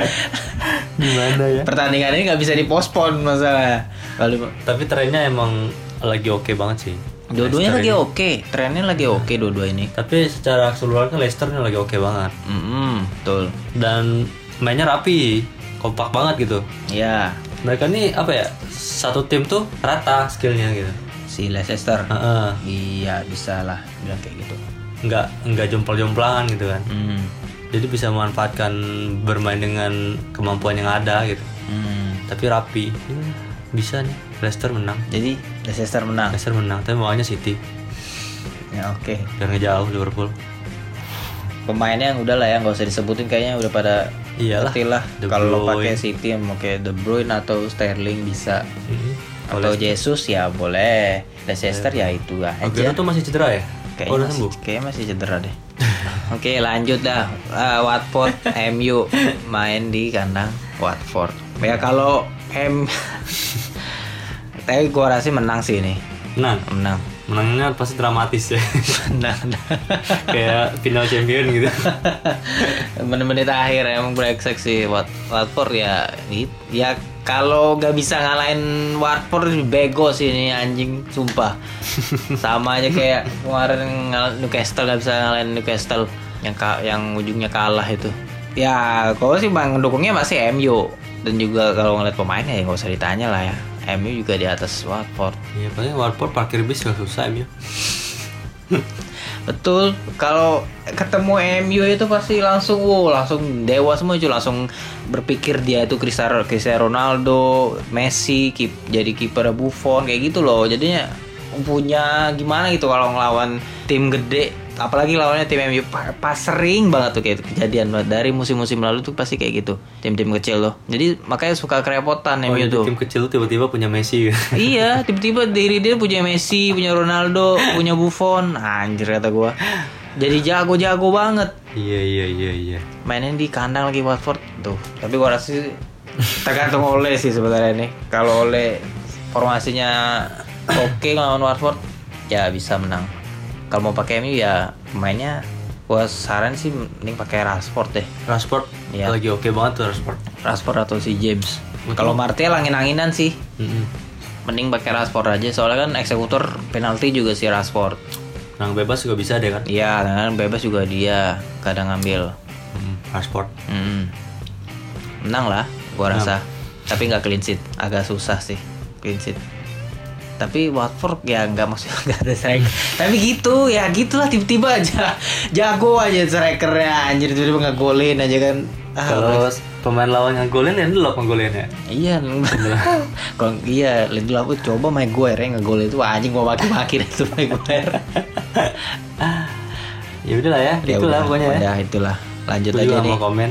B: [laughs]
A: Gimana ya?
B: Pertandingan ini nggak bisa dipospon masalah. Kalau
A: Tapi trennya emang lagi oke banget sih.
B: Dua-duanya lagi
A: ini.
B: oke, trennya lagi oke dua-dua ini.
A: Tapi secara keseluruhan kan Leicester ini lagi oke banget.
B: Hmm, betul.
A: Dan mainnya rapi, kompak banget gitu.
B: Ya,
A: Mereka nih apa ya? Satu tim tuh rata skillnya gitu.
B: si Leicester.
A: Heeh.
B: Iya, bisa lah bilang kayak gitu.
A: Nggak nggak jomplang-jomplangan gitu kan.
B: Hmm.
A: Jadi bisa memanfaatkan bermain dengan kemampuan yang ada gitu.
B: Hmm.
A: Tapi rapi. Bisa nih. Leicester menang.
B: Jadi Leicester menang.
A: Leicester menang. Tapi maunya City.
B: Ya oke.
A: Biar ngejauh Liverpool.
B: Pemainnya yang udah lah ya nggak usah disebutin kayaknya udah pada
A: Iyalah.
B: lah. Kalau pakai City mau kayak De Bruyne atau Sterling bisa.
A: Mhm.
B: Atau Jesus ya boleh. Leicester ya itu aja.
A: Aguero tuh masih cedera ya?
B: Kayaknya
A: oh,
B: masih,
A: sembuh.
B: kayaknya masih cedera deh. [laughs] Oke lanjut dah. Eh, Watford MU main di kandang Watford. Ya kalau M Tapi gua rasa menang sih ini.
A: Menang.
B: Menang.
A: Menangnya pasti dramatis ya.
B: Menang.
A: Kayak final champion gitu.
B: Menit-menit akhir emang brengsek sih Wat Watford ya ya kalau nggak bisa ngalahin Watford bego sih ini anjing sumpah sama aja kayak kemarin ngal- Newcastle nggak bisa ngalahin Newcastle yang yang ujungnya kalah itu ya kalau sih bang dukungnya masih MU dan juga kalau ngeliat pemainnya ya nggak usah ditanya lah ya. MU juga di atas Watford.
A: Iya, paling Watford parkir bis gak susah ya. [laughs]
B: Betul, kalau ketemu MU itu pasti langsung wow, langsung dewa semua itu. Langsung berpikir dia itu Cristiano, Cristiano Ronaldo, Messi, kip, jadi kiper Buffon kayak gitu loh. Jadinya punya gimana gitu kalau ngelawan tim gede, apalagi lawannya tim MU Pa- pas sering banget tuh kayak kejadian dari musim-musim lalu tuh pasti kayak gitu. Tim-tim kecil loh. Jadi makanya suka kerepotan
A: Oh,
B: MU
A: jadi
B: tuh.
A: tim kecil tiba-tiba punya Messi. [laughs]
B: iya, tiba-tiba diri dia punya Messi, punya Ronaldo, punya Buffon. Anjir kata gua. Jadi jago-jago banget.
A: iya iya iya iya.
B: Mainin di kandang lagi Watford tuh. Tapi gua rasa sih tergantung oleh sih sebenarnya nih. Kalau oleh formasinya oke lawan Watford ya bisa menang. Kalau mau pakai MU ya pemainnya gua saran sih mending pakai Rashford deh.
A: Rashford
B: Iya.
A: lagi oke banget tuh Rashford.
B: Rashford atau si James. Kalau Martial angin-anginan sih.
A: Mm-mm.
B: Mending pakai Rashford aja soalnya kan eksekutor penalti juga si Rashford.
A: Menang bebas juga bisa deh kan.
B: Iya, kan bebas juga dia kadang ngambil.
A: Mm, Rashford.
B: Hmm. Menang lah, gua rasa. Tapi nggak clean sheet, agak susah sih clean sheet. Tapi Watford ya nggak maksudnya [laughs] nggak ada striker. Tapi gitu ya gitulah tiba-tiba aja [laughs] jago aja strikernya anjir tiba-tiba nggak golin aja kan. Ah,
A: Kalau pemain lawan yang golin ya Lindelof ngegolin ya.
B: Iya, [laughs] kalau iya Lindelof aku coba Maguire ya ngegol itu anjing gua maki-maki deh tuh Maguire.
A: Ya udah lah ya,
B: Ya
A: itulah
B: udah,
A: pokoknya ya.
B: Itulah. Lanjut aja nih.
A: mau komen.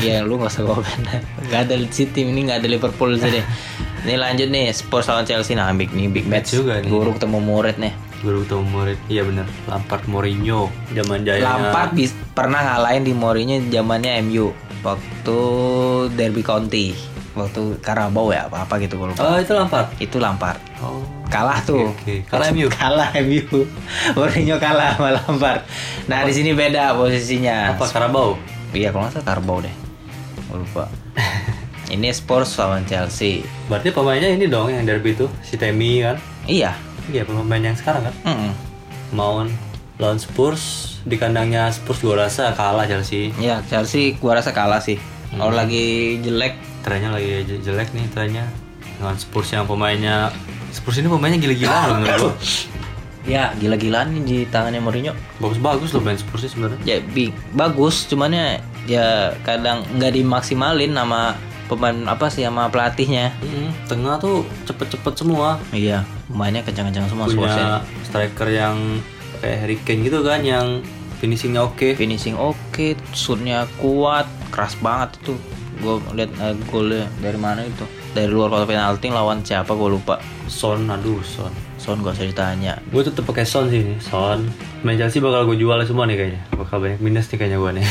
B: Ya lu gak usah komen [laughs] Gak ada City ini gak ada Liverpool sini [laughs] Ini lanjut nih Spurs lawan Chelsea Nah big nih big match
A: juga nih.
B: Guru ketemu murid nih
A: Guru ketemu murid. Iya bener. Lampard Mourinho. Zaman jayanya.
B: Lampard bis- pernah ngalahin di Mourinho zamannya MU Waktu Derby County waktu Karabau ya apa apa gitu gue lupa
A: Oh, itu Lampard.
B: itu Lampard
A: Oh.
B: kalah tuh
A: Oke, kalah MU. [laughs]
B: kalah MU Mourinho kalah sama Lampard nah di sini beda posisinya
A: Apa Karabau?
B: iya kalau nggak salah Karabau deh gue lupa [laughs] ini Spurs lawan Chelsea
A: Berarti pemainnya ini dong yang derby itu, si Temi kan?
B: iya
A: Iya, pemain yang sekarang kan?
B: Mm-mm.
A: Mount lawan Spurs di kandangnya Spurs gue rasa kalah Chelsea.
B: Iya, Chelsea gua rasa kalah sih. Kalau lagi jelek,
A: Trennya lagi je- jelek nih trennya dengan Spurs yang pemainnya Spurs ini pemainnya gila-gila loh menurut gue. [laughs]
B: ya gila-gilaan nih di tangannya Mourinho.
A: Bagus-bagus loh main Spurs sih sebenarnya.
B: Ya bi- bagus, cuman ya ya kadang nggak dimaksimalin sama pemain apa sih sama pelatihnya.
A: Mm, tengah tuh cepet-cepet semua.
B: Iya, pemainnya kencang-kencang semua
A: Punya striker yang kayak Harry Kane gitu kan yang finishingnya oke.
B: Finishing oke, shootnya kuat, keras banget itu. Gue lihat uh, golnya dari mana itu? Dari luar kotak penalti lawan siapa gue lupa.
A: Son, aduh Son.
B: Son gak usah ditanya.
A: Gue tetep pakai Son sih Son. Main Chelsea bakal gue jual semua nih kayaknya. Bakal banyak minus nih kayaknya gue nih.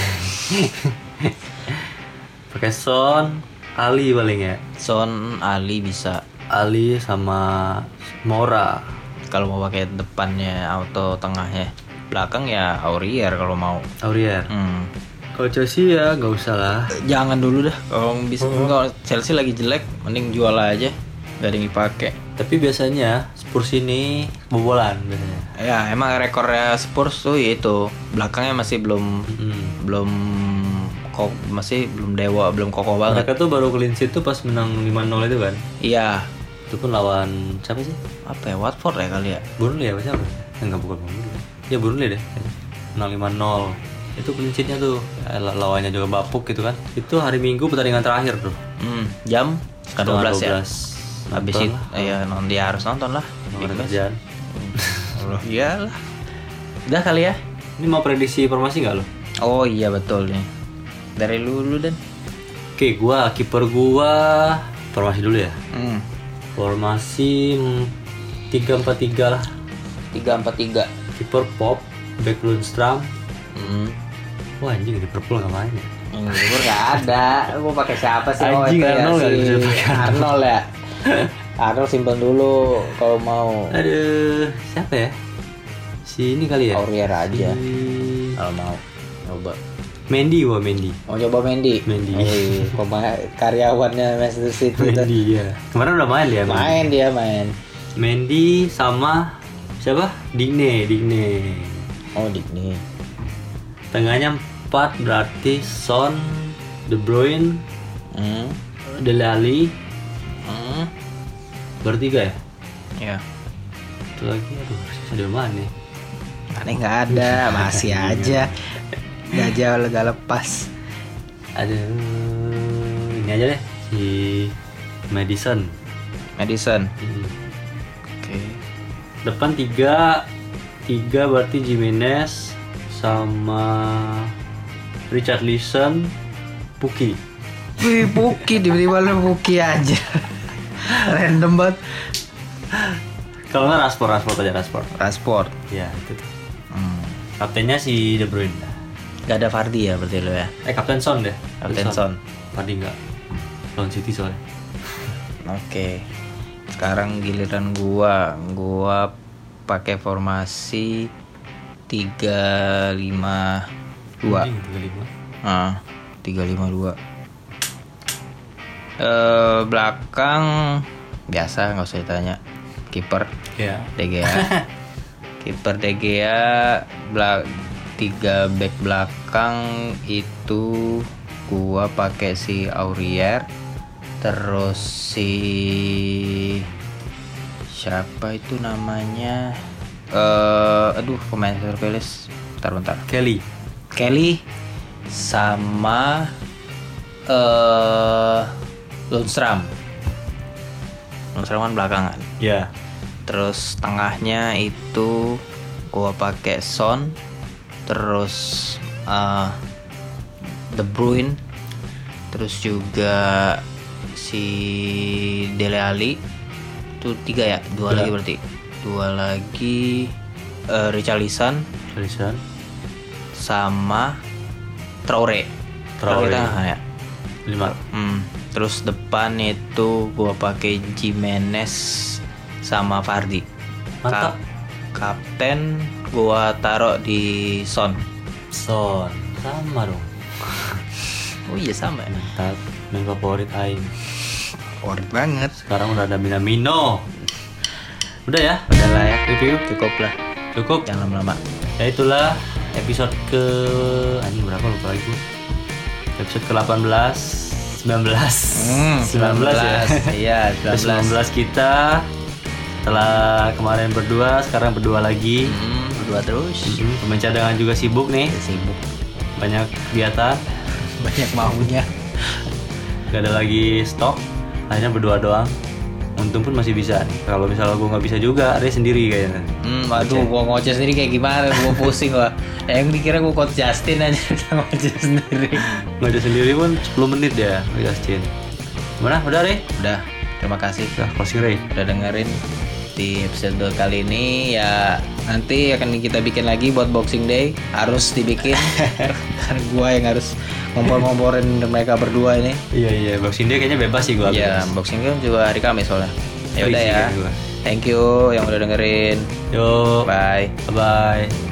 A: [laughs] pakai Son, Ali paling ya.
B: Son Ali bisa
A: Ali sama Mora.
B: kalau mau pakai depannya auto tengahnya belakang ya Aurier kalau mau
A: Aurier.
B: hmm.
A: Kalau Chelsea ya nggak usah lah.
B: jangan dulu dah kalau bisa kalau Chelsea lagi jelek mending jual aja gak ada yang dipakai
A: Tapi biasanya Spurs ini bobolan biasanya.
B: ya emang rekornya Spurs tuh ya itu belakangnya masih belum
A: Mm.
B: belum kok masih belum dewa belum kokoh banget
A: Mereka tuh baru clean sheet tuh pas menang 5-0 itu kan.
B: iya
A: Itu pun lawan siapa sih?
B: apa ya Watford ya kali ya
A: Burnley apa siapa? Enggak bukan Burnley. Ya Burnley deh. Menang 5-0. Itu sheetnya tuh. Ya, la- lawannya juga bapuk gitu kan. Itu hari Minggu pertandingan terakhir tuh.
B: hmm, jam setengah 12 ya habis itu ya non dia harus nonton lah
A: kerjaan. [laughs]
B: Iyalah udah kali ya
A: Ini mau prediksi formasi nggak lo?
B: Oh iya betul nih. Dari lu dulu dan.
A: Oke, gua kiper gua formasi dulu ya.
B: Hmm.
A: Formasi mm, 3-4-3 lah.
B: Tiga empat tiga.
A: Kiper Pop, back Lundstram.
B: Hmm.
A: Wah anjing Liverpool main ya.
B: Yang libur nggak ada. Mau pakai siapa sih? Oh,
A: Anjing,
B: ya,
A: Arnold nggak
B: si
A: pakai
B: Arnold ya. Arnold simpen dulu kalau mau.
A: Aduh, siapa ya? Si ini kali ya?
B: Aurier aja.
A: Si
B: Kalau mau. Coba.
A: Mendy gua Mendy.
B: Mau coba Mendy?
A: Mendy.
B: Oh, iya. Pemain karyawannya Manchester City.
A: Mendy ya. Kemarin udah main dia. Mendy.
B: Main dia main.
A: Mendy sama siapa? Digne, Digne.
B: Oh Digny.
A: Tengahnya 4 berarti Son, De Bruyne,
B: Hmm.
A: Dele Alli,
B: Hmm.
A: bertiga ya?
B: Ya.
A: Itu lagi aduh, ada mana nih?
B: Aneh nggak ada, [laughs] masih aja. Gak jauh gak lepas.
A: Ada ini aja deh si Madison.
B: Madison.
A: Hmm.
B: Oke.
A: Depan tiga, tiga berarti Jimenez sama Richard Leeson, Puki.
B: Wih, Puki tiba-tiba lu Puki aja. Random banget.
A: Kalau nggak Rashford, Rashford aja Rashford.
B: Rashford.
A: Ya itu. tuh.
B: Hmm.
A: Kaptennya si De Bruyne.
B: Gak ada Fardi ya berarti lo ya.
A: Eh Kapten Son deh.
B: Kapten Son.
A: Tadi nggak. Lawan City soalnya. [laughs]
B: Oke. Sekarang giliran gua. Gua pakai formasi 352.
A: Anjing, 35.
B: Ah, 352. Eh belakang biasa nggak usah ditanya. Kiper
A: Ya.
B: De Gea. [laughs] Kiper De Gea belak tiga back belakang itu gua pakai si Aurier terus si siapa itu namanya eh aduh pemain Crystal Palace bentar bentar
A: Kelly.
B: Kelly sama eh Lundstram Lundstram kan belakangan
A: Ya.
B: terus tengahnya itu gua pakai Son terus eh, De Bruyne terus juga si Dele Alli itu tiga ya dua
A: Dua.
B: lagi berarti dua lagi eh, Richarlison
A: Alisson.
B: Sama Traore
A: Traore.
B: tengah ya
A: Lima.
B: hmm. Terus depan itu gua pakai Jimenez sama Fardi.
A: Mantap.
B: Ka- kapten gua taruh di Son.
A: Son sama dong [laughs]
B: Oh iya sama ya.
A: mantap main favorit Aing
B: Favorit banget.
A: sekarang udah ada Minamino udah ya
B: Udah lah ya.
A: review
B: Cukup lah.
A: cukup
B: Jangan lama-lama.
A: ya itulah episode ke anjing berapa lupa lagi gua. episode ke 18 19
B: Hmm,
A: 19 ya
B: Iya, [laughs]
A: Ke 19 kita setelah kemarin berdua sekarang berdua lagi
B: Hmm, berdua terus.
A: Hmm, pemain cadangan juga sibuk nih
B: Sibuk.
A: banyak kegiatan [laughs]
B: Banyak maunya.
A: gak ada lagi stok akhirnya berdua doang untung pun masih bisa nih. Kalau misalnya gue nggak bisa juga ada sendiri kayaknya.
B: Hmm, aduh, gua ngoceh sendiri kayak gimana? Gua pusing gua. [laughs] Yang dikira gua coach Justin aja [laughs] ngoceh sendiri.
A: ada sendiri pun 10 menit ya Justin. Mana udah Rey
B: Udah, terima kasih.
A: Udah closing Rey
B: udah dengerin di episode kali ini. Ya nanti akan kita bikin lagi buat Boxing Day. Harus dibikin. [laughs] Kan gua yang harus ngompor-ngomporin mereka berdua ini.
A: Iya iya boxing dia kayaknya bebas sih gue
B: ya Boxing Day juga hari Kamis soalnya. Ya
A: Free
B: udah ya.
A: gua.
B: thank you yang udah dengerin.
A: Yo.
B: Bye.
A: Bye